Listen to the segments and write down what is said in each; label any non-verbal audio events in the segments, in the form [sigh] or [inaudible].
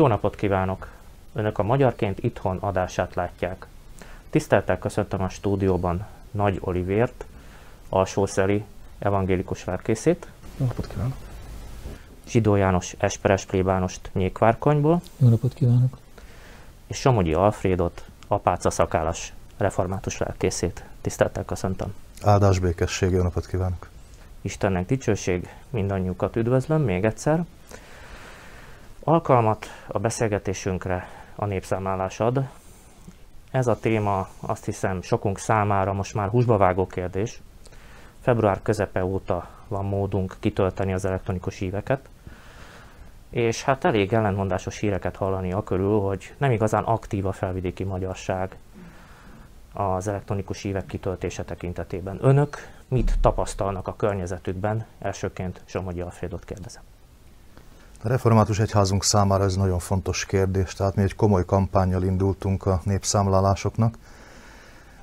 Jó napot kívánok! Önök a Magyarként Itthon adását látják. Tiszteltel köszöntöm a stúdióban Nagy Olivért, alsószeli evangélikus lelkészét. Jó napot kívánok! Zsidó János Esperes plébánost Nyékvárkonyból. Jó napot kívánok! És Somogyi Alfrédot, apáca szakálas református lelkészét. Tiszteltel köszöntöm! Áldás békesség, jó napot kívánok! Istennek dicsőség, mindannyiukat üdvözlöm még egyszer. Alkalmat a beszélgetésünkre a népszámlálás ad. Ez a téma azt hiszem sokunk számára most már húsba vágó kérdés. Február közepe óta van módunk kitölteni az elektronikus híveket, és hát elég ellentmondásos híreket hallani a körül, hogy nem igazán aktív a felvidéki magyarság az elektronikus hívek kitöltése tekintetében. Önök mit tapasztalnak a környezetükben? Elsőként Somogyi Alfredot kérdezem. A református egyházunk számára ez nagyon fontos kérdés, tehát mi egy komoly kampányjal indultunk a népszámlálásoknak,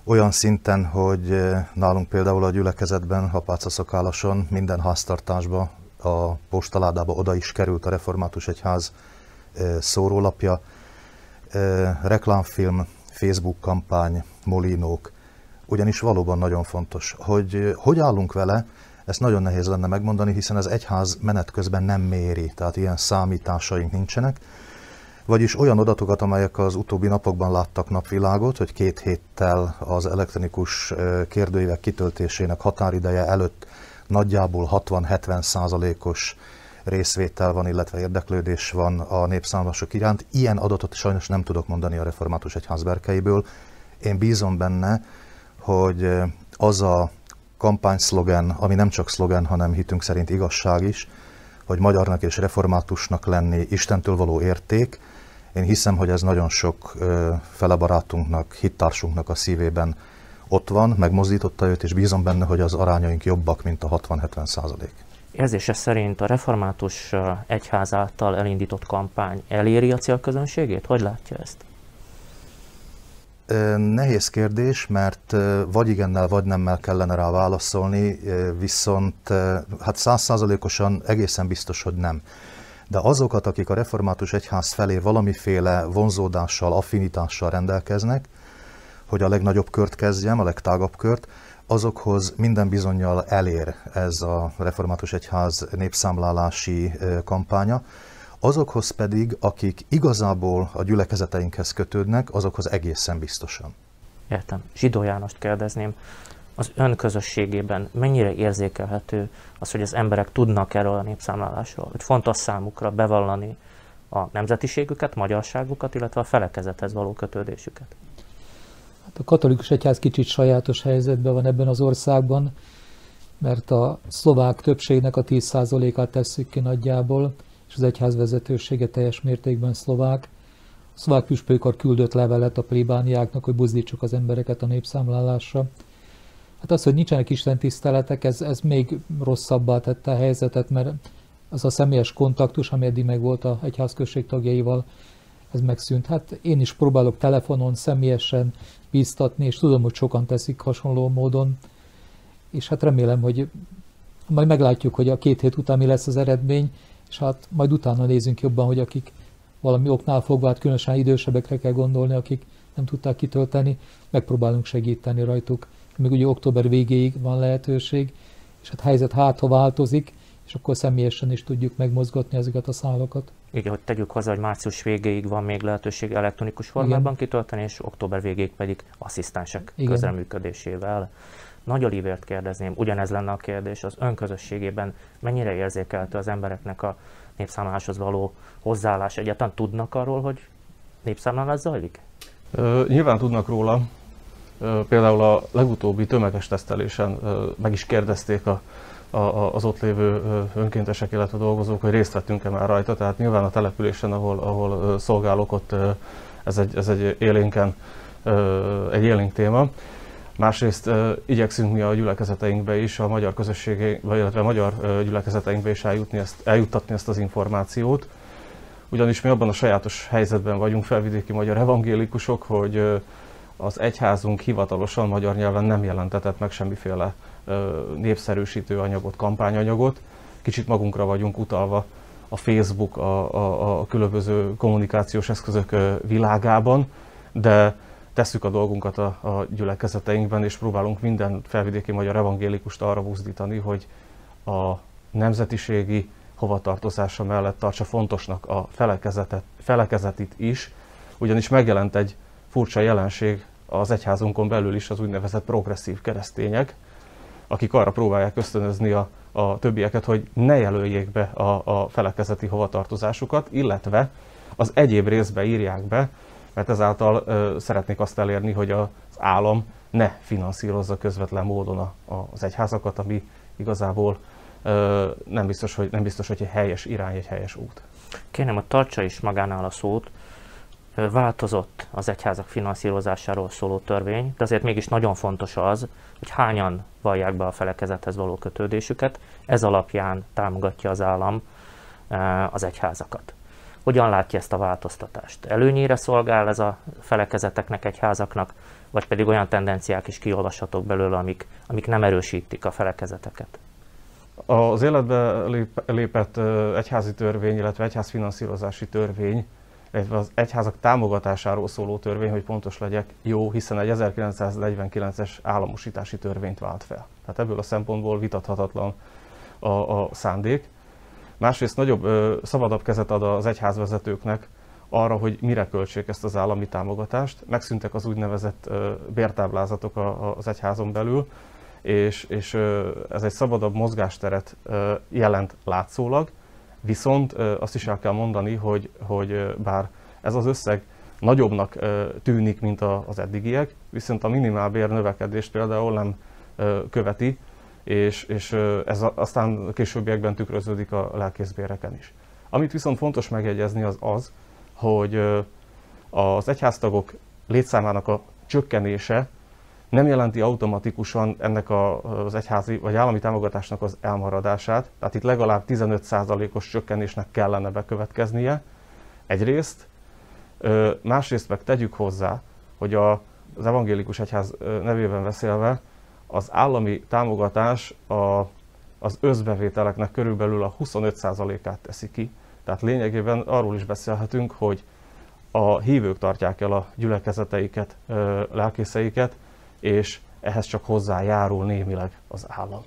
olyan szinten, hogy eh, nálunk például a gyülekezetben, Apáca szakálason minden háztartásba, a postaládába oda is került a református egyház eh, szórólapja, eh, reklámfilm, Facebook kampány, molinók, ugyanis valóban nagyon fontos, hogy hogy állunk vele, ezt nagyon nehéz lenne megmondani, hiszen az egyház menet közben nem méri, tehát ilyen számításaink nincsenek. Vagyis olyan adatokat, amelyek az utóbbi napokban láttak napvilágot, hogy két héttel az elektronikus kérdőívek kitöltésének határideje előtt nagyjából 60-70 százalékos részvétel van, illetve érdeklődés van a népszámlások iránt. Ilyen adatot sajnos nem tudok mondani a református egyház berkeiből. Én bízom benne, hogy az a kampányszlogen, ami nem csak szlogen, hanem hitünk szerint igazság is, hogy magyarnak és reformátusnak lenni Istentől való érték. Én hiszem, hogy ez nagyon sok felebarátunknak, hittársunknak a szívében ott van, megmozdította őt, és bízom benne, hogy az arányaink jobbak, mint a 60-70 százalék. Érzése szerint a református egyház által elindított kampány eléri a célközönségét? Hogy látja ezt? Nehéz kérdés, mert vagy igennel, vagy nemmel kellene rá válaszolni, viszont hát százszázalékosan egészen biztos, hogy nem. De azokat, akik a református egyház felé valamiféle vonzódással, affinitással rendelkeznek, hogy a legnagyobb kört kezdjem, a legtágabb kört, azokhoz minden bizonyal elér ez a református egyház népszámlálási kampánya, Azokhoz pedig, akik igazából a gyülekezeteinkhez kötődnek, azokhoz egészen biztosan. Értem. Zsidó Jánost kérdezném, az ön közösségében mennyire érzékelhető az, hogy az emberek tudnak erről a népszámlálásról, hogy fontos számukra bevallani a nemzetiségüket, magyarságukat, illetve a felekezethez való kötődésüket? Hát a katolikus egyház kicsit sajátos helyzetben van ebben az országban, mert a szlovák többségnek a 10%-át tesszük ki nagyjából, az egyház vezetősége teljes mértékben szlovák. A szlovák püspökar küldött levelet a plébániáknak, hogy buzdítsuk az embereket a népszámlálásra. Hát az, hogy nincsenek istentiszteletek, ez, ez még rosszabbá tette a helyzetet, mert az a személyes kontaktus, ami eddig meg volt a egyházközség tagjaival, ez megszűnt. Hát én is próbálok telefonon, személyesen bíztatni, és tudom, hogy sokan teszik hasonló módon, és hát remélem, hogy majd meglátjuk, hogy a két hét után mi lesz az eredmény, és hát majd utána nézzünk jobban, hogy akik valami oknál fogva, hát különösen idősebbekre kell gondolni, akik nem tudták kitölteni, megpróbálunk segíteni rajtuk. Még ugye október végéig van lehetőség, és hát helyzet hát, ha változik, és akkor személyesen is tudjuk megmozgatni ezeket a szálakat. Igen, hogy tegyük hozzá, hogy március végéig van még lehetőség elektronikus formában Igen. kitölteni, és október végéig pedig asszisztensek Igen. közreműködésével. Nagy Olivért kérdezném, ugyanez lenne a kérdés, az önközösségében mennyire érzékeltő az embereknek a népszámláláshoz való hozzáállás? Egyáltalán tudnak arról, hogy népszámlálás zajlik? Ö, nyilván tudnak róla. Ö, például a legutóbbi tömeges tesztelésen ö, meg is kérdezték a, a, az ott lévő önkéntesek, illetve dolgozók, hogy részt vettünk-e már rajta. Tehát nyilván a településen, ahol, ahol szolgálok, ott ez egy, ez egy élénken, egy élénk téma. Másrészt igyekszünk mi a gyülekezeteinkbe is, a magyar közösségé, vagy illetve a magyar uh, gyülekezeteinkbe is eljutni ezt, eljuttatni ezt az információt. Ugyanis mi abban a sajátos helyzetben vagyunk, felvidéki magyar evangélikusok, hogy uh, az egyházunk hivatalosan magyar nyelven nem jelentetett meg semmiféle népszerűsítő anyagot, kampányanyagot. Kicsit magunkra vagyunk utalva a Facebook, a, a, a különböző kommunikációs eszközök világában, de tesszük a dolgunkat a, a gyülekezeteinkben, és próbálunk minden felvidéki magyar evangélikust arra buzdítani, hogy a nemzetiségi hovatartozása mellett tartsa fontosnak a felekezetet, felekezetit is, ugyanis megjelent egy furcsa jelenség az egyházunkon belül is az úgynevezett progresszív keresztények, akik arra próbálják ösztönözni a, a többieket, hogy ne jelöljék be a, a felekezeti hovatartozásukat, illetve az egyéb részbe írják be, mert ezáltal szeretnék azt elérni, hogy az állam ne finanszírozza közvetlen módon a, az egyházakat, ami igazából nem biztos, hogy, nem biztos, hogy egy helyes irány, egy helyes út. Kérem, hogy tartsa is magánál a szót. Változott az egyházak finanszírozásáról szóló törvény, de azért mégis nagyon fontos az, hogy hányan vallják be a felekezethez való kötődésüket. Ez alapján támogatja az állam az egyházakat. Hogyan látja ezt a változtatást? Előnyére szolgál ez a felekezeteknek, egyházaknak, vagy pedig olyan tendenciák is kiolvashatók belőle, amik, amik nem erősítik a felekezeteket? Az életbe lépett egyházi törvény, illetve egyházfinanszírozási törvény, illetve az egyházak támogatásáról szóló törvény, hogy pontos legyek, jó, hiszen egy 1949-es államosítási törvényt vált fel. Tehát ebből a szempontból vitathatatlan a, a szándék. Másrészt nagyobb, ö, szabadabb kezet ad az egyházvezetőknek arra, hogy mire költsék ezt az állami támogatást. Megszűntek az úgynevezett ö, bértáblázatok a, a, az egyházon belül, és, és ö, ez egy szabadabb mozgásteret ö, jelent látszólag, viszont ö, azt is el kell mondani, hogy, hogy ö, bár ez az összeg nagyobbnak ö, tűnik, mint a, az eddigiek, viszont a minimálbér növekedést például nem ö, követi, és, és ez aztán későbbiekben tükröződik a lelkészbéreken is. Amit viszont fontos megjegyezni az az, hogy az egyháztagok létszámának a csökkenése nem jelenti automatikusan ennek az egyházi vagy állami támogatásnak az elmaradását, tehát itt legalább 15%-os csökkenésnek kellene bekövetkeznie. Egyrészt, másrészt meg tegyük hozzá, hogy az evangélikus egyház nevében beszélve az állami támogatás a, az összbevételeknek körülbelül a 25%-át teszi ki. Tehát lényegében arról is beszélhetünk, hogy a hívők tartják el a gyülekezeteiket, lelkészeiket, és ehhez csak hozzájárul némileg az állam.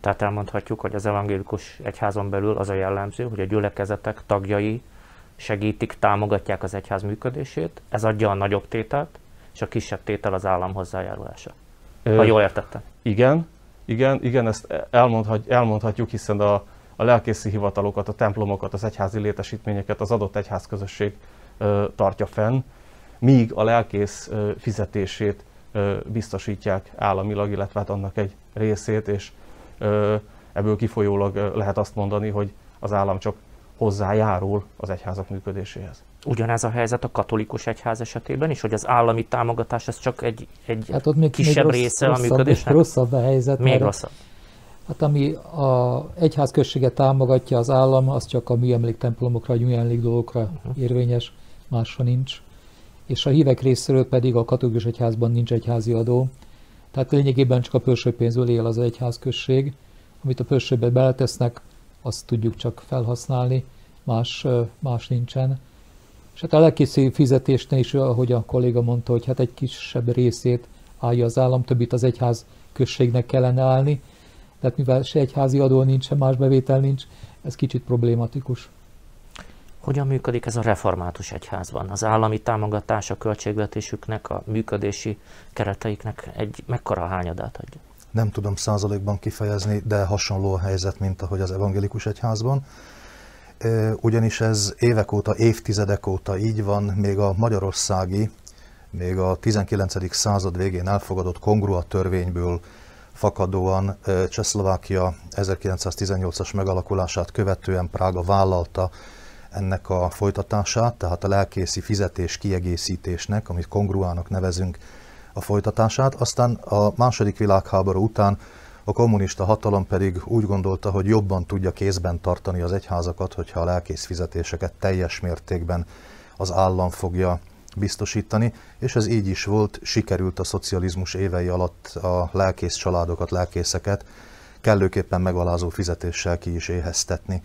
Tehát elmondhatjuk, hogy az evangélikus egyházon belül az a jellemző, hogy a gyülekezetek tagjai segítik, támogatják az egyház működését, ez adja a nagyobb tételt, és a kisebb tétel az állam hozzájárulása. Ha jól értettem. Igen, igen, igen, ezt elmondhat, elmondhatjuk, hiszen a, a lelkészi hivatalokat, a templomokat, az egyházi létesítményeket az adott egyházközösség tartja fenn, míg a lelkész fizetését biztosítják államilag, illetve hát annak egy részét, és ebből kifolyólag lehet azt mondani, hogy az állam csak hozzájárul az egyházak működéséhez. Ugyanez a helyzet a katolikus egyház esetében is, hogy az állami támogatás ez csak egy, egy hát ott még, kisebb még rossz, része rosszabb, a működésnek? Rosszabb a helyzet. Még rosszabb. Hát ami a egyházközséget támogatja az állam, az csak a műemléktemplomokra, a műemlék dolgokra uh-huh. érvényes, másra nincs. És a hívek részéről pedig a katolikus egyházban nincs egyházi adó. Tehát lényegében csak a pörső pénzből él az egyházközség. Amit a pörsőbe beletesznek, azt tudjuk csak felhasználni, más, más nincsen. És hát a legkészítő fizetésnél is, ahogy a kolléga mondta, hogy hát egy kisebb részét állja az állam, többit az egyház községnek kellene állni. Tehát mivel se egyházi adó nincs, se más bevétel nincs, ez kicsit problématikus. Hogyan működik ez a református egyházban? Az állami támogatás a költségvetésüknek, a működési kereteiknek egy mekkora hányadát adja? Nem tudom százalékban kifejezni, de hasonló a helyzet, mint ahogy az evangélikus egyházban ugyanis ez évek óta, évtizedek óta így van, még a magyarországi, még a 19. század végén elfogadott kongrua törvényből fakadóan Csehszlovákia 1918-as megalakulását követően Prága vállalta ennek a folytatását, tehát a lelkészi fizetés kiegészítésnek, amit kongruának nevezünk, a folytatását. Aztán a második világháború után a kommunista hatalom pedig úgy gondolta, hogy jobban tudja kézben tartani az egyházakat, hogyha a lelkész fizetéseket teljes mértékben az állam fogja biztosítani, és ez így is volt, sikerült a szocializmus évei alatt a lelkész családokat, lelkészeket kellőképpen megalázó fizetéssel ki is éheztetni.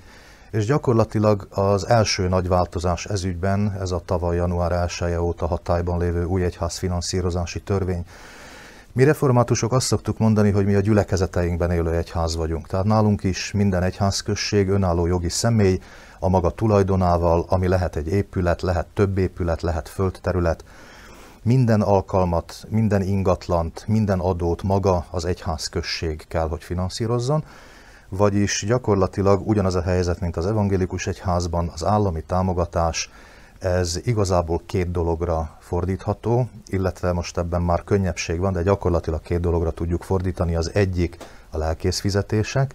és gyakorlatilag az első nagy változás ezügyben, ez a tavaly január 1 -e óta hatályban lévő új egyház finanszírozási törvény. Mi reformátusok azt szoktuk mondani, hogy mi a gyülekezeteinkben élő egyház vagyunk. Tehát nálunk is minden egyházközség önálló jogi személy, a maga tulajdonával, ami lehet egy épület, lehet több épület, lehet földterület. Minden alkalmat, minden ingatlant, minden adót maga az egyházközség kell, hogy finanszírozzon, vagyis gyakorlatilag ugyanaz a helyzet, mint az evangélikus egyházban, az állami támogatás, ez igazából két dologra fordítható, illetve most ebben már könnyebbség van, de gyakorlatilag két dologra tudjuk fordítani. Az egyik a lelkész fizetések,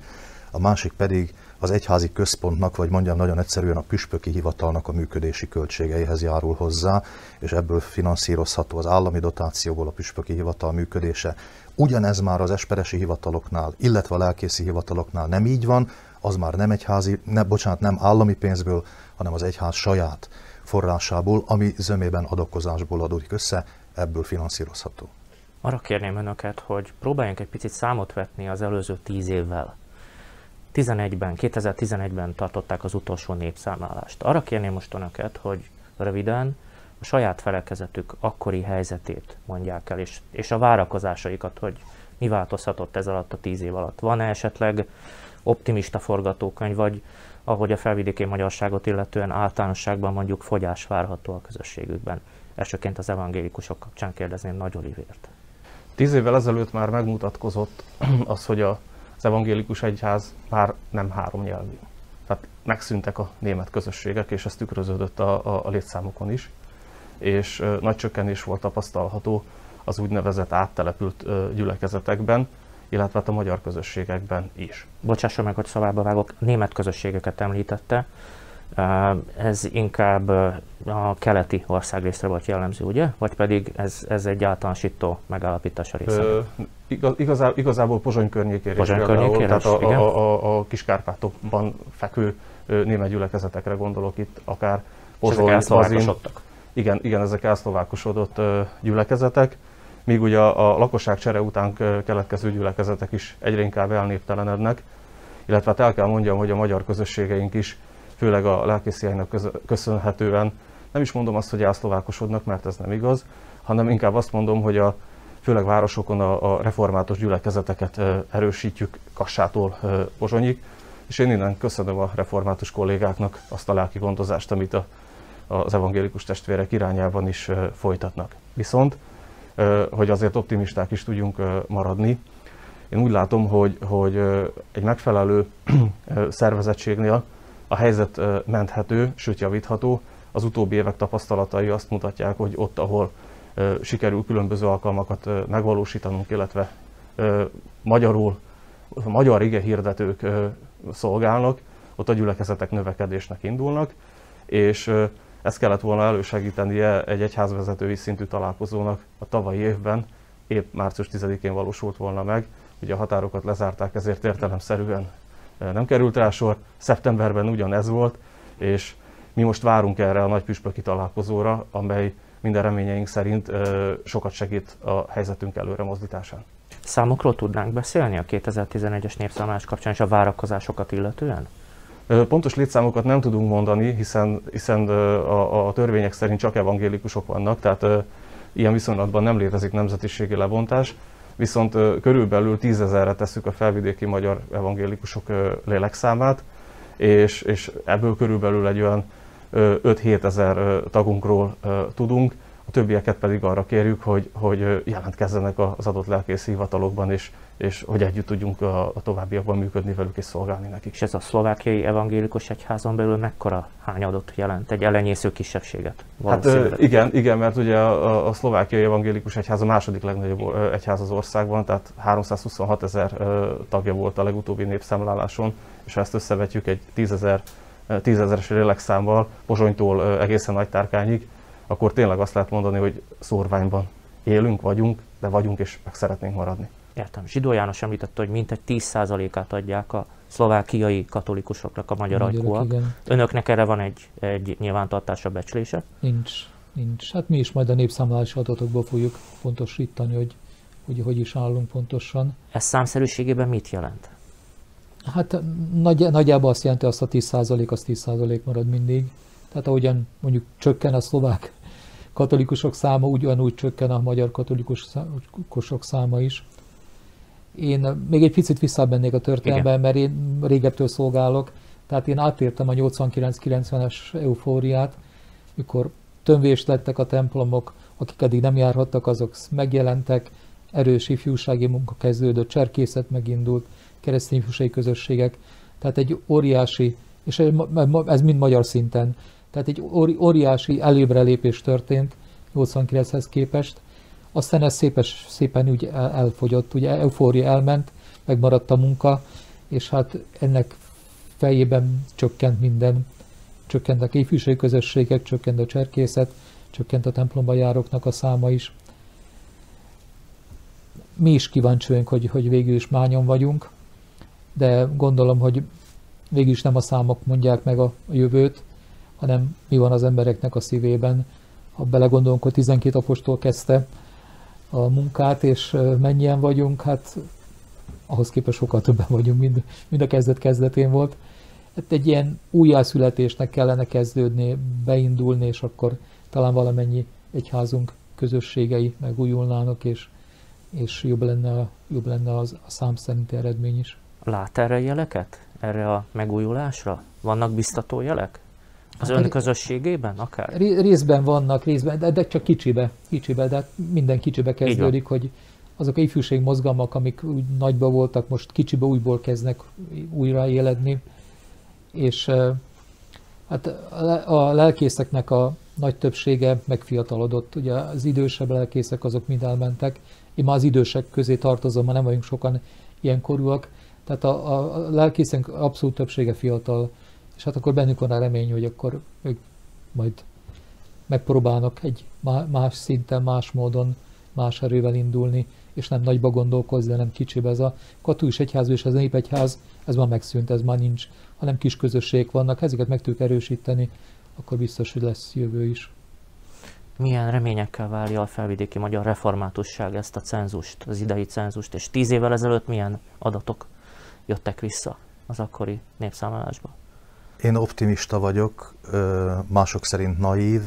a másik pedig az egyházi központnak, vagy mondjam nagyon egyszerűen a püspöki hivatalnak a működési költségeihez járul hozzá, és ebből finanszírozható az állami dotációból a püspöki hivatal működése. Ugyanez már az esperesi hivataloknál, illetve a lelkészi hivataloknál nem így van, az már nem egyházi, ne, bocsánat, nem állami pénzből, hanem az egyház saját forrásából, ami zömében adakozásból adódik össze, ebből finanszírozható. Arra kérném önöket, hogy próbáljunk egy picit számot vetni az előző tíz évvel. 11-ben, 2011-ben tartották az utolsó népszámlálást. Arra kérném most önöket, hogy röviden a saját felekezetük akkori helyzetét mondják el, és, és a várakozásaikat, hogy mi változhatott ez alatt a tíz év alatt. Van-e esetleg optimista forgatókönyv, vagy ahogy a felvidéki magyarságot illetően általánosságban mondjuk fogyás várható a közösségükben. Elsőként az evangélikusok kapcsán kérdezném Nagy Olivért. Tíz évvel ezelőtt már megmutatkozott [clears throat] az, hogy az evangélikus egyház már nem három nyelvű. Tehát megszűntek a német közösségek, és ez tükröződött a, a, a létszámokon is, és ö, nagy csökkenés volt tapasztalható az úgynevezett áttelepült ö, gyülekezetekben, illetve hát a magyar közösségekben is. Bocsássa meg, hogy szavába vágok, német közösségeket említette. Ez inkább a keleti országrészre volt jellemző, ugye? Vagy pedig ez, ez egy általánosító megállapítás a része? igaz, igazá, igazából Pozsony környékére Pozsony környékére tehát a, a, a, a Kiskárpátokban fekvő német gyülekezetekre gondolok itt, akár Pozsony, Bazin. Igen, igen, ezek elszlovákosodott gyülekezetek míg ugye a, a lakosság csere után keletkező gyülekezetek is egyre inkább elnéptelenednek, illetve hát el kell mondjam, hogy a magyar közösségeink is, főleg a lelkésziáinak köszönhetően, nem is mondom azt, hogy elszlovákosodnak, mert ez nem igaz, hanem inkább azt mondom, hogy a, főleg városokon a, a református gyülekezeteket erősítjük Kassától Pozsonyig, és én innen köszönöm a református kollégáknak azt a lelki gondozást, amit a, az evangélikus testvérek irányában is folytatnak. Viszont hogy azért optimisták is tudjunk maradni. Én úgy látom, hogy, hogy egy megfelelő szervezettségnél a helyzet menthető, sőt javítható. Az utóbbi évek tapasztalatai azt mutatják, hogy ott, ahol sikerül különböző alkalmakat megvalósítanunk, illetve magyarul, magyar ige hirdetők szolgálnak, ott a gyülekezetek növekedésnek indulnak, és ezt kellett volna elősegítenie egy egyházvezetői szintű találkozónak a tavalyi évben, épp március 10-én valósult volna meg. Ugye a határokat lezárták, ezért értelemszerűen eh, nem került rá sor. Szeptemberben ugyanez volt, és mi most várunk erre a nagy püspöki találkozóra, amely minden reményeink szerint eh, sokat segít a helyzetünk előre mozdításán. Számokról tudnánk beszélni a 2011-es népszámlás kapcsán és a várakozásokat illetően? Pontos létszámokat nem tudunk mondani, hiszen, hiszen a, a törvények szerint csak evangélikusok vannak, tehát ilyen viszonylatban nem létezik nemzetiségi lebontás, viszont körülbelül tízezerre tesszük a felvidéki magyar evangélikusok lélekszámát, és, és ebből körülbelül egy olyan 5-7 ezer tagunkról tudunk, a többieket pedig arra kérjük, hogy, hogy jelentkezzenek az adott lelkész hivatalokban, és, és hogy együtt tudjunk a, a továbbiakban működni velük és szolgálni nekik. És ez a szlovákiai evangélikus egyházon belül mekkora hányadot jelent? Egy elenyésző kisebbséget? Hát igen, igen, mert ugye a, a szlovákiai evangélikus egyház a második legnagyobb egyház az országban, tehát 326 ezer tagja volt a legutóbbi népszámláláson, és ha ezt összevetjük egy 10 ezer tízezeres lélekszámmal, Pozsonytól egészen nagy tárkányig, akkor tényleg azt lehet mondani, hogy szórványban élünk, vagyunk, de vagyunk és meg szeretnénk maradni. Értem. Zsidó János említette, hogy mintegy 10%-át adják a szlovákiai katolikusoknak a magyar ajkúak. Önöknek erre van egy, egy nyilvántartása, becslése? Nincs, nincs. Hát mi is majd a népszámlálási adatokból fogjuk pontosítani, hogy, hogy hogy is állunk pontosan. Ez számszerűségében mit jelent? Hát nagy, nagyjából azt jelenti, azt a 10% az 10% marad mindig. Tehát ahogyan mondjuk csökken a szlovák katolikusok száma, ugyanúgy csökken a magyar katolikusok száma is. Én még egy picit visszabennék a történelemben, mert én régebtől szolgálok, tehát én átértem a 89-90-es eufóriát, mikor tömvés lettek a templomok, akik eddig nem járhattak, azok megjelentek, erős ifjúsági munka kezdődött, cserkészet megindult, keresztény ifjúsági közösségek, tehát egy óriási, és ez mind magyar szinten, tehát egy óriási előbrelépés történt 89-hez képest, aztán ez szépes, szépen úgy elfogyott, ugye eufória elment, megmaradt a munka, és hát ennek fejében csökkent minden. Csökkentek ifjúsági közösségek, csökkent a cserkészet, csökkent a templomba járóknak a száma is. Mi is kíváncsi vagyunk, hogy, hogy végül is mányon vagyunk, de gondolom, hogy végül is nem a számok mondják meg a jövőt, hanem mi van az embereknek a szívében. Ha belegondolunk, hogy 12 apostol kezdte a munkát, és mennyien vagyunk, hát ahhoz képest sokkal többen vagyunk, mint, mint a kezdet kezdetén volt. Hát egy ilyen újjászületésnek kellene kezdődni, beindulni, és akkor talán valamennyi egyházunk közösségei megújulnának, és, és jobb lenne, jobb lenne az, a szám szerinti eredmény is. Lát erre jeleket? Erre a megújulásra? Vannak biztató jelek? Az hát, ön közösségében akár? Részben vannak, részben, de, de csak kicsibe, kicsibe, de hát minden kicsibe kezdődik, hogy azok a ifjúség mozgalmak, amik úgy nagyba voltak, most kicsibe újból kezdnek újra éledni, és hát a lelkészeknek a nagy többsége megfiatalodott. Ugye az idősebb lelkészek azok mind elmentek. Én már az idősek közé tartozom, ma nem vagyunk sokan ilyen korúak. Tehát a, a lelkészek abszolút többsége fiatal, és hát akkor bennük van a remény, hogy akkor ők majd megpróbálnak egy más szinten, más módon, más erővel indulni, és nem nagyba gondolkozni, hanem kicsibe. Ez a katolikus egyház és az népegyház, ez már megszűnt, ez már nincs, hanem kis közösségek vannak, ezeket meg tudjuk erősíteni, akkor biztos, hogy lesz jövő is. Milyen reményekkel várja a felvidéki magyar reformátusság ezt a cenzust, az idei cenzust, és tíz évvel ezelőtt milyen adatok jöttek vissza az akkori népszámlálásba? Én optimista vagyok, mások szerint naív,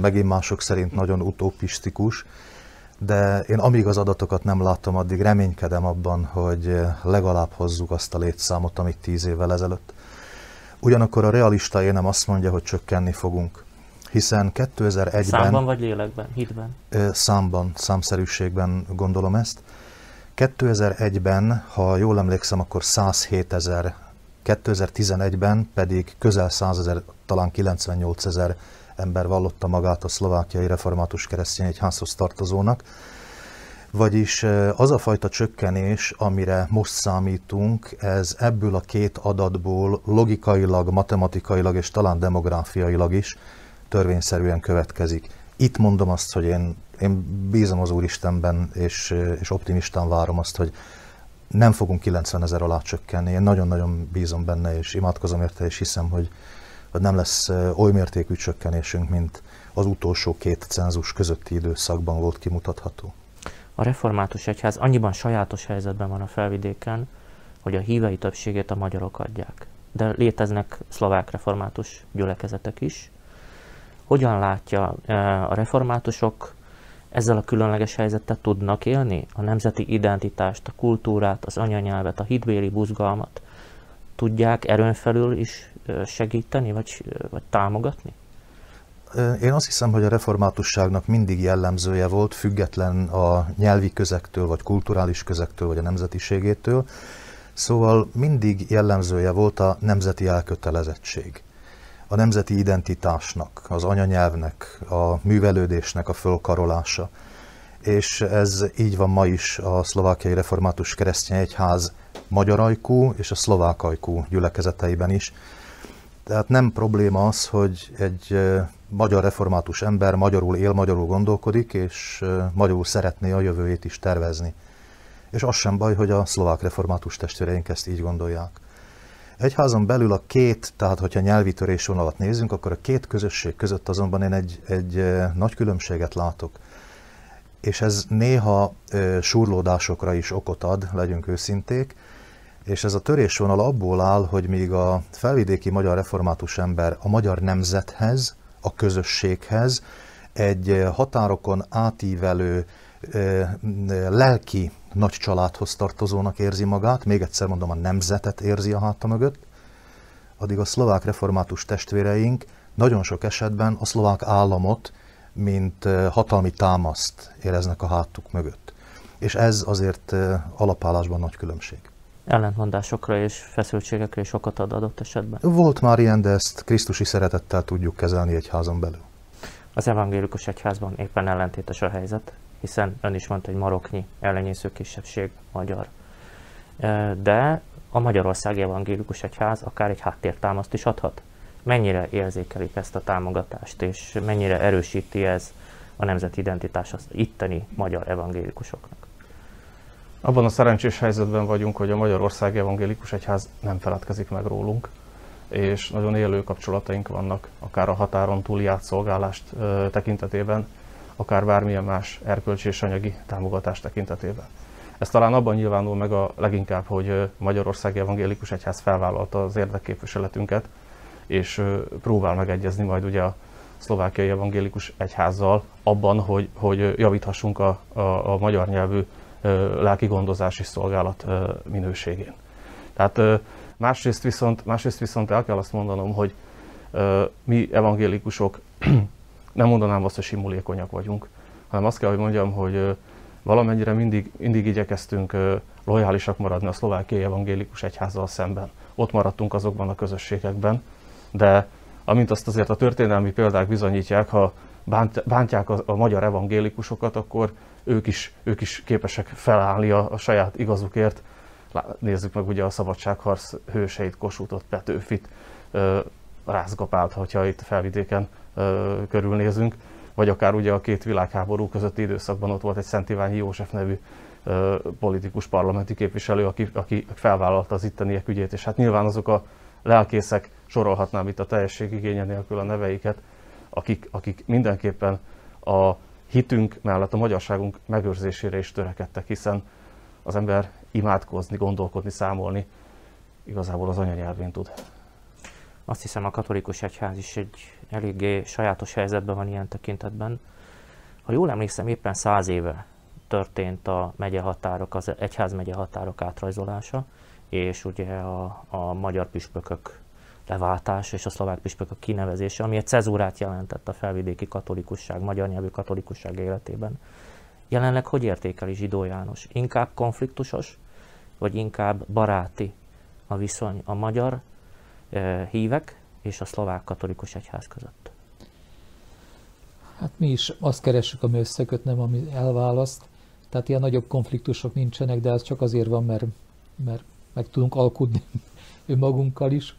megint mások szerint nagyon utopisztikus, de én amíg az adatokat nem látom, addig reménykedem abban, hogy legalább hozzuk azt a létszámot, amit tíz évvel ezelőtt. Ugyanakkor a realista énem azt mondja, hogy csökkenni fogunk. Hiszen 2001-ben... Számban vagy lélekben, hitben? Számban, számszerűségben gondolom ezt. 2001-ben, ha jól emlékszem, akkor 107 ezer, 2011-ben pedig közel 100 ezer, talán 98 ezer ember vallotta magát a szlovákiai református keresztény egyházhoz tartozónak. Vagyis az a fajta csökkenés, amire most számítunk, ez ebből a két adatból logikailag, matematikailag és talán demográfiailag is törvényszerűen következik. Itt mondom azt, hogy én, én bízom az Úristenben, és, és optimistán várom azt, hogy nem fogunk 90 ezer alá csökkenni. Én nagyon-nagyon bízom benne, és imádkozom érte, és hiszem, hogy, hogy nem lesz oly mértékű csökkenésünk, mint az utolsó két cenzus közötti időszakban volt kimutatható. A református egyház annyiban sajátos helyzetben van a felvidéken, hogy a hívei többségét a magyarok adják. De léteznek szlovák református gyülekezetek is. Hogyan látja a reformátusok ezzel a különleges helyzettel tudnak élni? A nemzeti identitást, a kultúrát, az anyanyelvet, a hitbéli buzgalmat tudják erőn felül is segíteni, vagy, vagy támogatni? Én azt hiszem, hogy a reformátusságnak mindig jellemzője volt, független a nyelvi közektől, vagy kulturális közektől, vagy a nemzetiségétől. Szóval mindig jellemzője volt a nemzeti elkötelezettség. A nemzeti identitásnak, az anyanyelvnek, a művelődésnek a fölkarolása. És ez így van ma is a szlovákiai református keresztény egyház magyarajkú és a szlovákajkú gyülekezeteiben is. Tehát nem probléma az, hogy egy magyar református ember magyarul él, magyarul gondolkodik, és magyarul szeretné a jövőjét is tervezni. És az sem baj, hogy a szlovák református testvéreink ezt így gondolják. Egyházon belül a két, tehát hogyha nyelvi törésvonalat nézünk, akkor a két közösség között azonban én egy, egy nagy különbséget látok. És ez néha surlódásokra is okot ad, legyünk őszinték, És ez a törésvonal abból áll, hogy míg a felvidéki magyar református ember a magyar nemzethez, a közösséghez, egy határokon átívelő lelki nagy családhoz tartozónak érzi magát, még egyszer mondom, a nemzetet érzi a háta mögött, addig a szlovák református testvéreink nagyon sok esetben a szlovák államot, mint hatalmi támaszt éreznek a hátuk mögött. És ez azért alapállásban nagy különbség. Ellentmondásokra és feszültségekre is okot ad adott esetben. Volt már ilyen, de ezt Krisztusi szeretettel tudjuk kezelni egy házon belül. Az evangélikus egyházban éppen ellentétes a helyzet, hiszen ön is mondta, hogy maroknyi ellenyésző kisebbség magyar. De a Magyarországi Evangélikus Egyház akár egy háttértámaszt is adhat. Mennyire érzékelik ezt a támogatást, és mennyire erősíti ez a nemzeti identitás az itteni magyar evangélikusoknak? Abban a szerencsés helyzetben vagyunk, hogy a Magyarországi Evangélikus Egyház nem feledkezik meg rólunk, és nagyon élő kapcsolataink vannak, akár a határon túli átszolgálást tekintetében, akár bármilyen más erkölcsi és anyagi támogatás tekintetében. Ez talán abban nyilvánul meg a leginkább, hogy Magyarországi Evangélikus Egyház felvállalta az érdekképviseletünket, és próbál megegyezni majd ugye a szlovákiai evangélikus egyházzal abban, hogy, hogy javíthassunk a, a, a magyar nyelvű lelki gondozási szolgálat minőségén. Tehát másrészt viszont, másrészt viszont el kell azt mondanom, hogy mi evangélikusok nem mondanám azt, hogy simulékonyak vagyunk, hanem azt kell, hogy mondjam, hogy valamennyire mindig, mindig igyekeztünk lojálisak maradni a szlovákiai evangélikus egyházzal szemben. Ott maradtunk azokban a közösségekben, de amint azt azért a történelmi példák bizonyítják, ha bánt, bántják a, a magyar evangélikusokat, akkor ők is, ők is képesek felállni a, a saját igazukért. Nézzük meg ugye a szabadságharc hőseit, Kossuthot, Petőfit, Rázgapált, hogyha itt felvidéken körülnézünk, vagy akár ugye a két világháború közötti időszakban ott volt egy Szent Iványi József nevű politikus parlamenti képviselő, aki, aki felvállalta az itteniek ügyét, és hát nyilván azok a lelkészek, sorolhatnám itt a teljesség igénye nélkül a neveiket, akik, akik mindenképpen a hitünk mellett a magyarságunk megőrzésére is törekedtek, hiszen az ember imádkozni, gondolkodni, számolni igazából az anyanyelvén tud. Azt hiszem a katolikus egyház is egy eléggé sajátos helyzetben van ilyen tekintetben. Ha jól emlékszem, éppen száz éve történt a megye határok, az egyház megye határok átrajzolása, és ugye a, a magyar püspökök leváltása és a szlovák püspökök kinevezése, ami egy cezúrát jelentett a felvidéki katolikusság, magyar nyelvű katolikusság életében. Jelenleg hogy értékeli Zsidó János? Inkább konfliktusos, vagy inkább baráti a viszony a magyar hívek és a szlovák katolikus egyház között? Hát mi is azt keressük, ami összeköt, nem ami elválaszt. Tehát ilyen nagyobb konfliktusok nincsenek, de ez csak azért van, mert, mert meg tudunk alkudni [laughs] önmagunkkal is.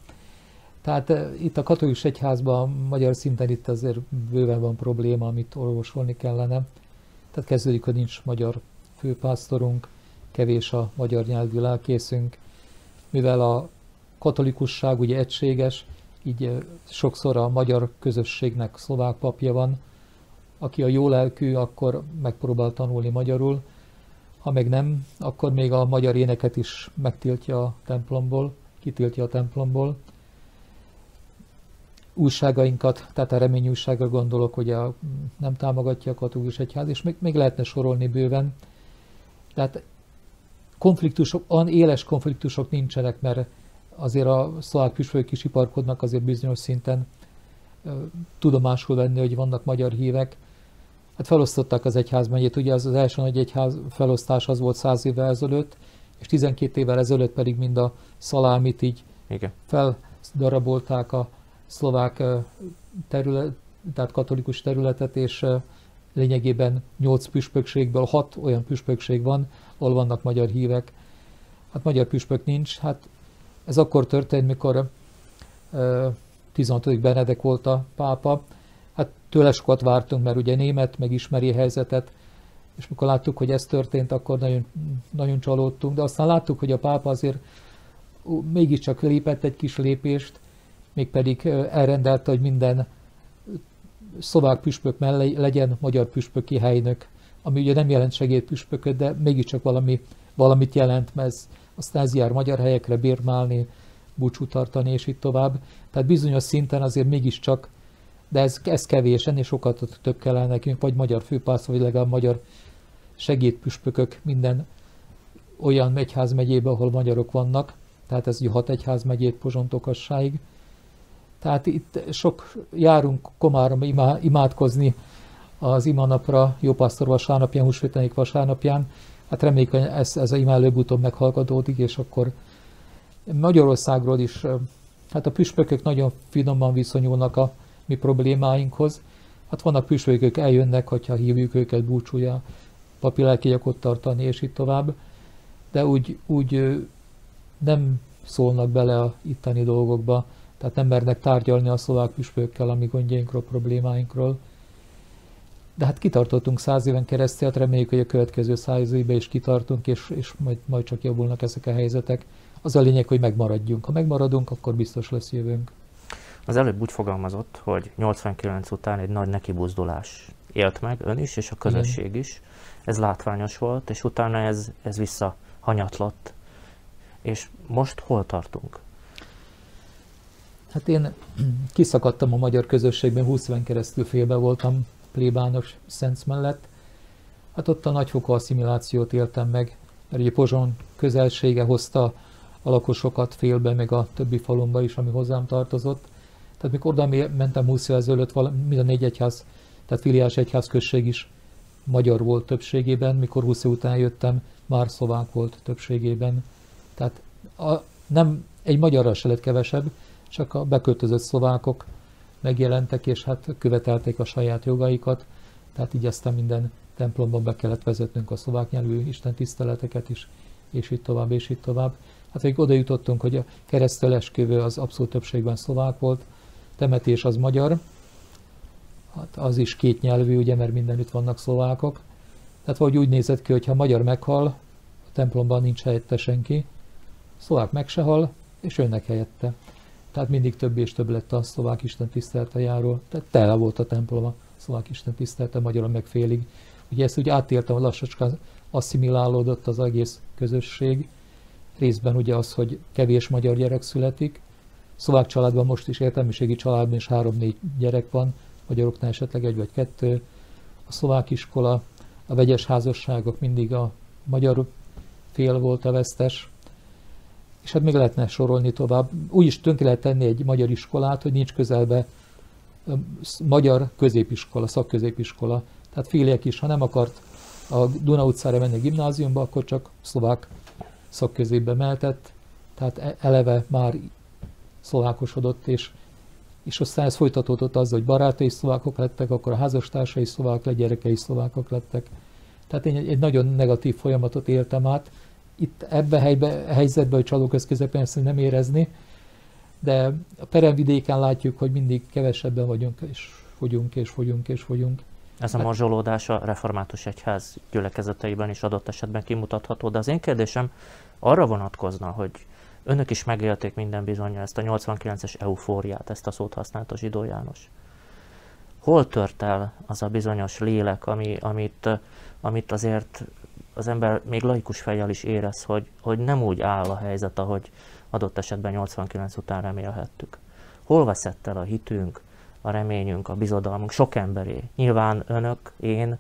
Tehát itt a katolikus egyházban, magyar szinten itt azért bőven van probléma, amit orvosolni kellene. Tehát kezdődik, hogy nincs magyar főpásztorunk, kevés a magyar nyelvű lelkészünk, mivel a katolikusság ugye egységes, így sokszor a magyar közösségnek szlovák papja van, aki a jó lelkű, akkor megpróbál tanulni magyarul, ha meg nem, akkor még a magyar éneket is megtiltja a templomból, kitiltja a templomból. Újságainkat, tehát a remény újságra gondolok, hogy a, nem támogatja a katolikus egyház, és még, még lehetne sorolni bőven. Tehát konfliktusok, olyan éles konfliktusok nincsenek, mert azért a szlovák püspökök is iparkodnak azért bizonyos szinten tudomásul venni, hogy vannak magyar hívek, hát felosztották az egyházmegyét, ugye az, az első nagy egyház felosztás az volt száz évvel ezelőtt, és 12 évvel ezelőtt pedig mind a szalámit így Igen. feldarabolták a szlovák terület, tehát katolikus területet, és lényegében 8 püspökségből 6 olyan püspökség van, ahol vannak magyar hívek. Hát magyar püspök nincs, hát ez akkor történt, mikor 16. Benedek volt a pápa, Hát tőle sokat vártunk, mert ugye német, meg ismeri a helyzetet, és mikor láttuk, hogy ez történt, akkor nagyon, nagyon csalódtunk, de aztán láttuk, hogy a pápa azért mégiscsak lépett egy kis lépést, mégpedig elrendelte, hogy minden szlovák püspök mellé legyen magyar püspöki helynök, ami ugye nem jelent segédpüspököt, de mégiscsak valami, valamit jelent, mert ez jár magyar helyekre bérmálni, búcsú tartani, és itt tovább. Tehát bizonyos szinten azért mégiscsak, de ez, ez kevés, ennél sokat több kellene nekünk, vagy magyar főpásztor, vagy legalább magyar segédpüspökök minden olyan egyház megyébe, ahol magyarok vannak, tehát ez hat egyház megyét Pozsontokassáig. Tehát itt sok járunk Komárom imá, imádkozni az imanapra, jópásztor vasárnapján, húsvétenék vasárnapján. Hát reméljük, hogy ez, ez a imá előbb-utóbb meghallgatódik, és akkor Magyarországról is, hát a püspökök nagyon finoman viszonyulnak a mi problémáinkhoz. Hát vannak püspökök, eljönnek, hogyha hívjuk őket búcsúja, papilelkiakot tartani, és így tovább. De úgy, úgy nem szólnak bele a itteni dolgokba, tehát nem mernek tárgyalni a szlovák püspökkel a gondjainkról, problémáinkról. De hát kitartottunk száz éven keresztül, hát reméljük, hogy a következő száz évben is kitartunk, és, és majd, majd csak javulnak ezek a helyzetek. Az a lényeg, hogy megmaradjunk. Ha megmaradunk, akkor biztos lesz jövőnk. Az előbb úgy fogalmazott, hogy 89 után egy nagy nekibuzdulás élt meg ön is, és a közösség Igen. is. Ez látványos volt, és utána ez, ez visszahanyatlott. És most hol tartunk? Hát én kiszakadtam a magyar közösségben, 20 éven keresztül félbe voltam plébános Szent mellett. Hát ott a nagyfokú asszimilációt éltem meg, mert ugye Pozson közelsége hozta a lakosokat félbe, meg a többi falumba is, ami hozzám tartozott. Tehát mikor oda mentem 20 évvel ezelőtt, mind a négy egyház, tehát filiás egyház község is magyar volt többségében, mikor 20 év után jöttem, már szlovák volt többségében. Tehát a, nem egy magyarra se lett kevesebb, csak a beköltözött szlovákok megjelentek, és hát követelték a saját jogaikat, tehát így aztán minden templomban be kellett vezetnünk a szlovák nyelvű Isten tiszteleteket is, és így tovább, és így tovább. Hát még oda jutottunk, hogy a kereszteleskövő az abszolút többségben szlovák volt, temetés az magyar, hát az is két nyelvű, ugye, mert mindenütt vannak szlovákok. Tehát vagy úgy nézett ki, hogy ha magyar meghal, a templomban nincs helyette senki, szlovák meg se hal, és önnek helyette. Tehát mindig több és több lett a szlovák Isten tisztelte járó. Tehát tele volt a templom a szlovák Isten tisztelte, magyarul meg félig. Ugye ezt úgy átéltem, hogy lassacskán asszimilálódott az egész közösség. Részben ugye az, hogy kevés magyar gyerek születik. Szlovák családban most is értelmiségi családban is három-négy gyerek van, magyaroknál esetleg egy vagy kettő. A szlovák iskola, a vegyes házasságok mindig a magyar fél volt a vesztes, és hát még lehetne sorolni tovább. Úgy is tönkre lehet tenni egy magyar iskolát, hogy nincs közelbe magyar középiskola, szakközépiskola. Tehát félek is, ha nem akart a Duna utcára menni a gimnáziumba, akkor csak szlovák szakközépbe mehetett, tehát e- eleve már szlovákosodott, és, és aztán ez folytatódott azzal, hogy barátai szlovákok lettek, akkor a házastársai szlovák lett, gyerekei szlovákok lettek. Tehát én egy nagyon negatív folyamatot éltem át, itt ebbe a helybe, a helyzetbe, hogy csalóköz közepén ezt nem érezni, de a peremvidéken látjuk, hogy mindig kevesebben vagyunk, és fogyunk, és fogyunk, és fogyunk. Ez a hát- mazsolódás a református egyház gyülekezeteiben is adott esetben kimutatható, de az én kérdésem arra vonatkozna, hogy önök is megélték minden bizonyja ezt a 89-es eufóriát, ezt a szót használta Zsidó János. Hol tört el az a bizonyos lélek, ami, amit, amit azért az ember még laikus fejjel is érez, hogy, hogy nem úgy áll a helyzet, ahogy adott esetben 89 után remélhettük. Hol veszett el a hitünk, a reményünk, a bizodalmunk sok emberé? Nyilván önök, én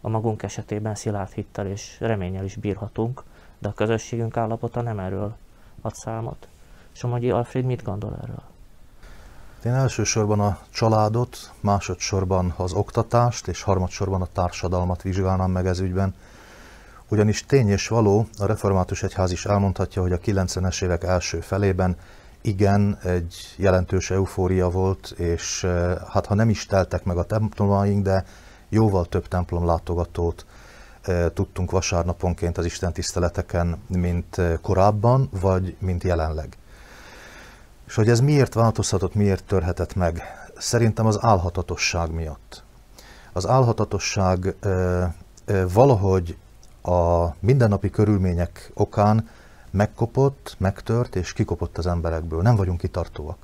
a magunk esetében szilárd hittel és reménnyel is bírhatunk, de a közösségünk állapota nem erről ad számot. Somogyi Alfred mit gondol erről? Én elsősorban a családot, másodszorban az oktatást és harmadsorban a társadalmat vizsgálnám meg ez ügyben. Ugyanis tény és való, a református egyház is elmondhatja, hogy a 90-es évek első felében igen, egy jelentős eufória volt, és eh, hát ha nem is teltek meg a templomaink, de jóval több templom látogatót eh, tudtunk vasárnaponként az Isten tiszteleteken, mint eh, korábban, vagy mint jelenleg. És hogy ez miért változhatott, miért törhetett meg? Szerintem az álhatatosság miatt. Az álhatatosság valahogy a mindennapi körülmények okán megkopott, megtört és kikopott az emberekből. Nem vagyunk kitartóak.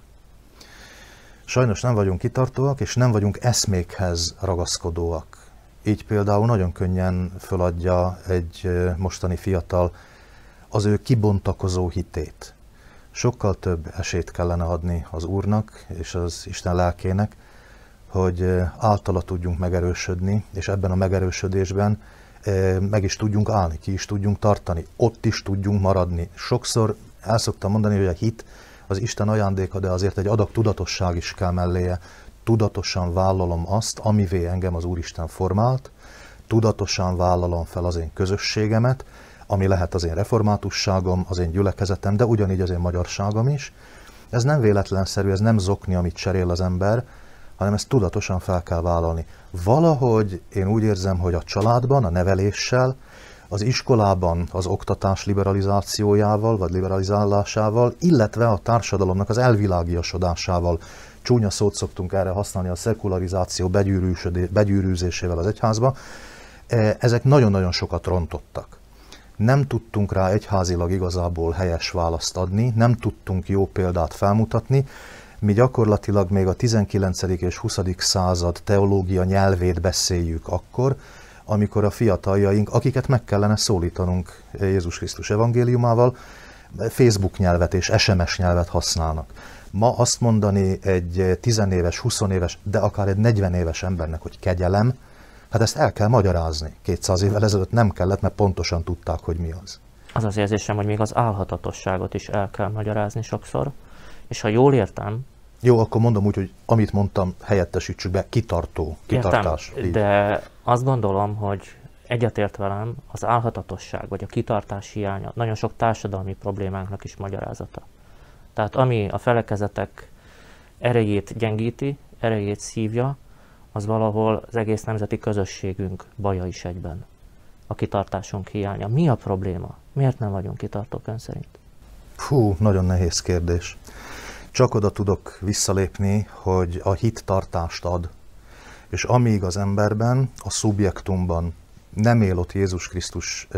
Sajnos nem vagyunk kitartóak, és nem vagyunk eszmékhez ragaszkodóak. Így például nagyon könnyen föladja egy mostani fiatal az ő kibontakozó hitét. Sokkal több esélyt kellene adni az Úrnak és az Isten lelkének, hogy általa tudjunk megerősödni, és ebben a megerősödésben meg is tudjunk állni, ki is tudjunk tartani, ott is tudjunk maradni. Sokszor el szoktam mondani, hogy a hit az Isten ajándéka, de azért egy adag tudatosság is kell melléje. Tudatosan vállalom azt, amivé engem az Úristen formált, tudatosan vállalom fel az én közösségemet, ami lehet az én reformátusságom, az én gyülekezetem, de ugyanígy az én magyarságom is. Ez nem véletlenszerű, ez nem zokni, amit cserél az ember, hanem ezt tudatosan fel kell vállalni. Valahogy én úgy érzem, hogy a családban, a neveléssel, az iskolában az oktatás liberalizációjával, vagy liberalizálásával, illetve a társadalomnak az elvilágiasodásával, csúnya szót szoktunk erre használni, a szekularizáció begyűrűzésével az egyházba, e, ezek nagyon-nagyon sokat rontottak. Nem tudtunk rá egyházilag igazából helyes választ adni, nem tudtunk jó példát felmutatni, mi gyakorlatilag még a 19. és 20. század teológia nyelvét beszéljük akkor, amikor a fiataljaink, akiket meg kellene szólítanunk Jézus Krisztus evangéliumával, Facebook nyelvet és SMS nyelvet használnak. Ma azt mondani egy 10 éves, 20 éves, de akár egy 40 éves embernek, hogy kegyelem, hát ezt el kell magyarázni. 200 évvel ezelőtt nem kellett, mert pontosan tudták, hogy mi az. Az az érzésem, hogy még az álhatatosságot is el kell magyarázni sokszor, és ha jól értem, jó, akkor mondom úgy, hogy amit mondtam, helyettesítsük be, kitartó, kitartás. Értem, de azt gondolom, hogy egyetért velem, az álhatatosság vagy a kitartás hiánya nagyon sok társadalmi problémánknak is magyarázata. Tehát ami a felekezetek erejét gyengíti, erejét szívja, az valahol az egész nemzeti közösségünk baja is egyben. A kitartásunk hiánya. Mi a probléma? Miért nem vagyunk kitartók ön szerint? Fú, nagyon nehéz kérdés. Csak oda tudok visszalépni, hogy a hit tartást ad. És amíg az emberben, a szubjektumban nem él ott Jézus Krisztus,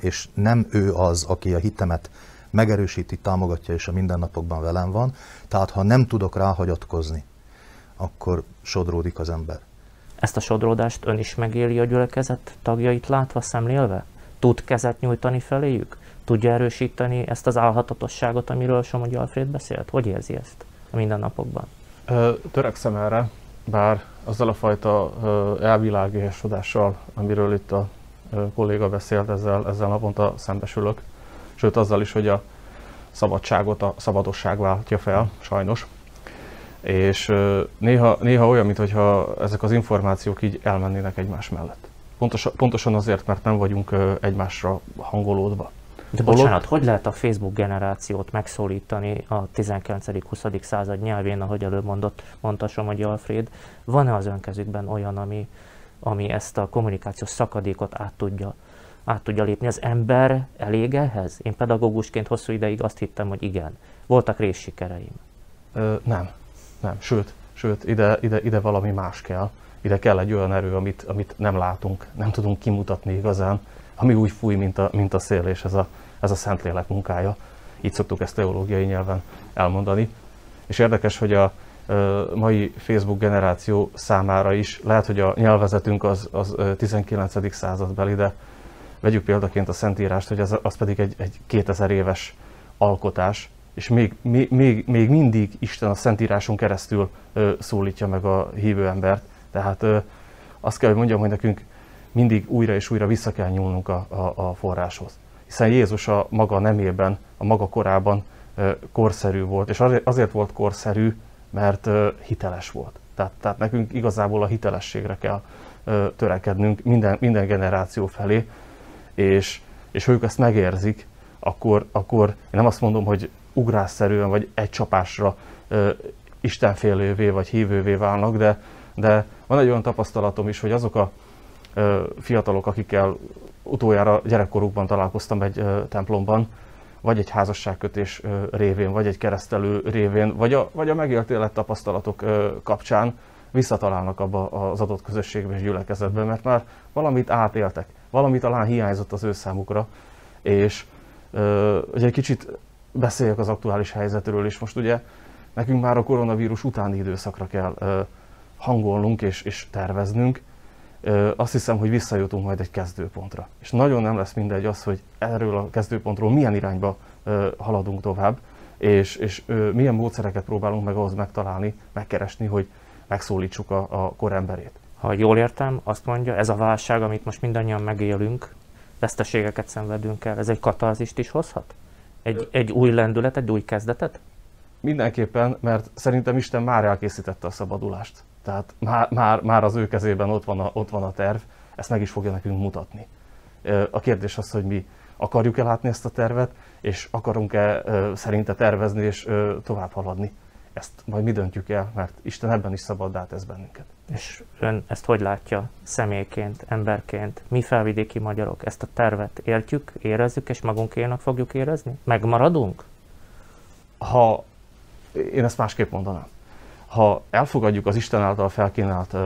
és nem ő az, aki a hitemet megerősíti, támogatja, és a mindennapokban velem van, tehát ha nem tudok ráhagyatkozni, akkor sodródik az ember. Ezt a sodródást ön is megéli a gyülekezet tagjait látva, szemlélve? Tud kezet nyújtani feléjük? Tudja erősíteni ezt az álhatatosságot, amiről Somogyi Alfred beszélt? Hogy érzi ezt a mindennapokban? Törekszem erre, bár azzal a fajta elvilágésodással, amiről itt a kolléga beszélt, ezzel, ezzel naponta szembesülök. Sőt, azzal is, hogy a szabadságot a szabadosság váltja fel, sajnos. És néha, néha olyan, mintha ezek az információk így elmennének egymás mellett. Pontosan, pontosan azért, mert nem vagyunk egymásra hangolódva. De bocsánat, hogy lehet a Facebook generációt megszólítani a 19.-20. század nyelvén, ahogy előbb mondott, mondta Somogyi Alfred? Van-e az önkezükben olyan, ami, ami ezt a kommunikációs szakadékot át tudja, át tudja lépni? Az ember elég ehhez? Én pedagógusként hosszú ideig azt hittem, hogy igen. Voltak részsikereim. Ö, nem, nem. Sőt, sőt ide, ide, ide valami más kell. Ide kell egy olyan erő, amit, amit nem látunk, nem tudunk kimutatni igazán ami úgy fúj, mint a, mint a szél, és ez a, ez a Szentlélek munkája. Így szoktuk ezt teológiai nyelven elmondani. És érdekes, hogy a mai Facebook generáció számára is, lehet, hogy a nyelvezetünk az, az 19. századbeli, de vegyük példaként a Szentírást, hogy az, az pedig egy, egy 2000 éves alkotás, és még, még, még mindig Isten a Szentíráson keresztül szólítja meg a hívő embert. Tehát azt kell, hogy mondjam, hogy nekünk mindig újra és újra vissza kell nyúlnunk a, a, a forráshoz. Hiszen Jézus a maga nemében, a maga korában korszerű volt, és azért volt korszerű, mert hiteles volt. Tehát, tehát nekünk igazából a hitelességre kell törekednünk minden, minden generáció felé, és, és ha ők ezt megérzik, akkor, akkor én nem azt mondom, hogy ugrásszerűen vagy egy csapásra istenfélővé vagy hívővé válnak, de, de van egy olyan tapasztalatom is, hogy azok a fiatalok, akikkel utoljára gyerekkorukban találkoztam egy templomban, vagy egy házasságkötés révén, vagy egy keresztelő révén, vagy a, vagy a megélt élettapasztalatok kapcsán visszatalálnak abba az adott közösségbe és gyülekezetbe, mert már valamit átéltek, valami talán hiányzott az ő számukra, és ugye egy kicsit beszéljek az aktuális helyzetről is. Most ugye nekünk már a koronavírus utáni időszakra kell hangolnunk és, és terveznünk, azt hiszem, hogy visszajutunk majd egy kezdőpontra. És nagyon nem lesz mindegy az, hogy erről a kezdőpontról milyen irányba haladunk tovább, és, és milyen módszereket próbálunk meg ahhoz megtalálni, megkeresni, hogy megszólítsuk a, a koremberét. Ha jól értem, azt mondja, ez a válság, amit most mindannyian megélünk, veszteségeket szenvedünk el, ez egy katarzist is hozhat? Egy, egy új lendület, egy új kezdetet? Mindenképpen, mert szerintem Isten már elkészítette a szabadulást. Tehát már, már, már az ő kezében ott van, a, ott van a terv, ezt meg is fogja nekünk mutatni. A kérdés az, hogy mi akarjuk-e látni ezt a tervet, és akarunk-e szerinte tervezni és tovább haladni. Ezt majd mi döntjük el, mert Isten ebben is szabaddá tesz bennünket. És ön ezt hogy látja személyként, emberként? Mi felvidéki magyarok ezt a tervet értjük, érezzük, és magunkénak fogjuk érezni? Megmaradunk? Ha én ezt másképp mondanám. Ha elfogadjuk az Isten által felkínált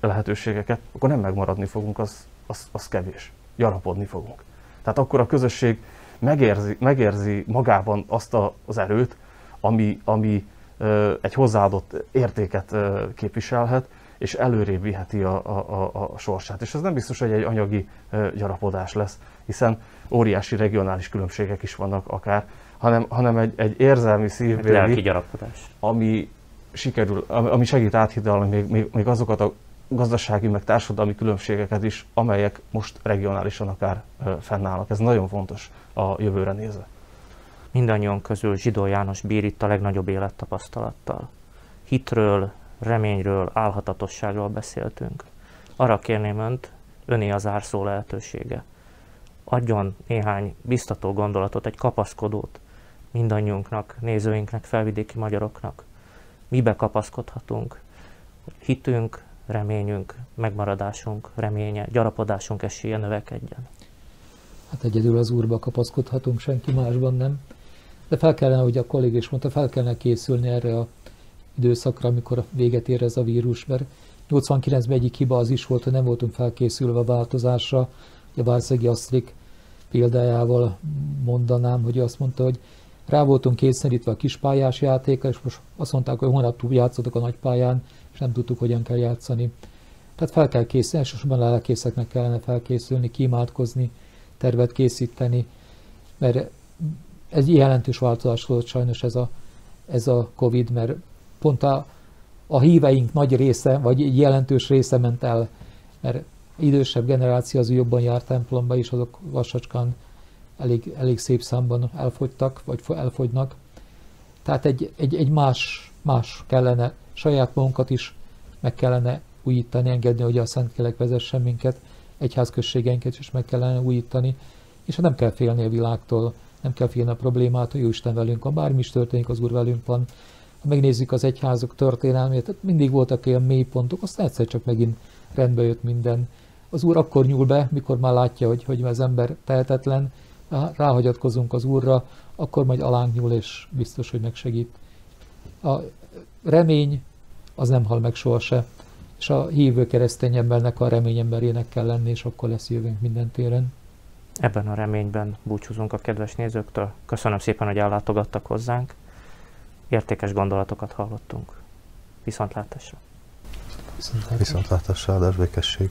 lehetőségeket, akkor nem megmaradni fogunk, az, az, az kevés. Gyarapodni fogunk. Tehát akkor a közösség megérzi, megérzi magában azt a, az erőt, ami, ami egy hozzáadott értéket képviselhet, és előrébb viheti a, a, a, sorsát. És ez nem biztos, hogy egy anyagi gyarapodás lesz, hiszen óriási regionális különbségek is vannak akár, hanem, hanem egy, egy érzelmi szívbéli, gyarapodás. ami sikerül, ami segít áthidalni még, még, még azokat a gazdasági, meg társadalmi különbségeket is, amelyek most regionálisan akár fennállnak. Ez nagyon fontos a jövőre nézve. Mindannyian közül Zsidó János bír itt a legnagyobb élettapasztalattal. Hitről, reményről, álhatatosságról beszéltünk. Arra kérném Önt, Öné az árszó lehetősége. Adjon néhány biztató gondolatot, egy kapaszkodót mindannyiunknak, nézőinknek, felvidéki magyaroknak. Mibe kapaszkodhatunk? Hitünk, reményünk, megmaradásunk, reménye, gyarapodásunk esélye növekedjen. Hát egyedül az Úrba kapaszkodhatunk, senki másban nem. De fel kellene, hogy a kollég is mondta, fel kellene készülni erre a időszakra, amikor véget ér ez a vírus, mert 89-ben egyik hiba az is volt, hogy nem voltunk felkészülve a változásra. A Várszegi Asztrik példájával mondanám, hogy azt mondta, hogy rá voltunk kényszerítve a kispályás játékra, és most azt mondták, hogy hónap túl játszottak a nagypályán, és nem tudtuk, hogyan kell játszani. Tehát fel kell készülni, elsősorban lelkészeknek kellene felkészülni, kímádkozni, tervet készíteni, mert ez jelentős változás volt sajnos ez a, ez a Covid, mert pont a, a híveink nagy része, vagy jelentős része ment el, mert idősebb generáció az jobban jár templomba, és azok lassacskán elég, elég szép számban elfogytak, vagy elfogynak. Tehát egy, egy, egy más, más kellene, saját magunkat is meg kellene újítani, engedni, hogy a Szentlélek vezessen minket, egyházközségeinket is meg kellene újítani, és nem kell félni a világtól, nem kell félni a problémát, hogy Isten velünk van, bármi is történik, az Úr velünk van. Ha megnézzük az egyházok történelmét, tehát mindig voltak olyan mélypontok, aztán egyszer csak megint rendbe jött minden. Az Úr akkor nyúl be, mikor már látja, hogy, hogy az ember tehetetlen, ráhagyatkozunk az Úrra, akkor majd alánk nyúl, és biztos, hogy megsegít. A remény az nem hal meg sohasem, és a hívő keresztény embernek a remény emberének kell lenni, és akkor lesz jövőnk minden téren. Ebben a reményben búcsúzunk a kedves nézőktől. Köszönöm szépen, hogy ellátogattak hozzánk. Értékes gondolatokat hallottunk. Viszontlátásra! Viszontlátásra, áldás békesség!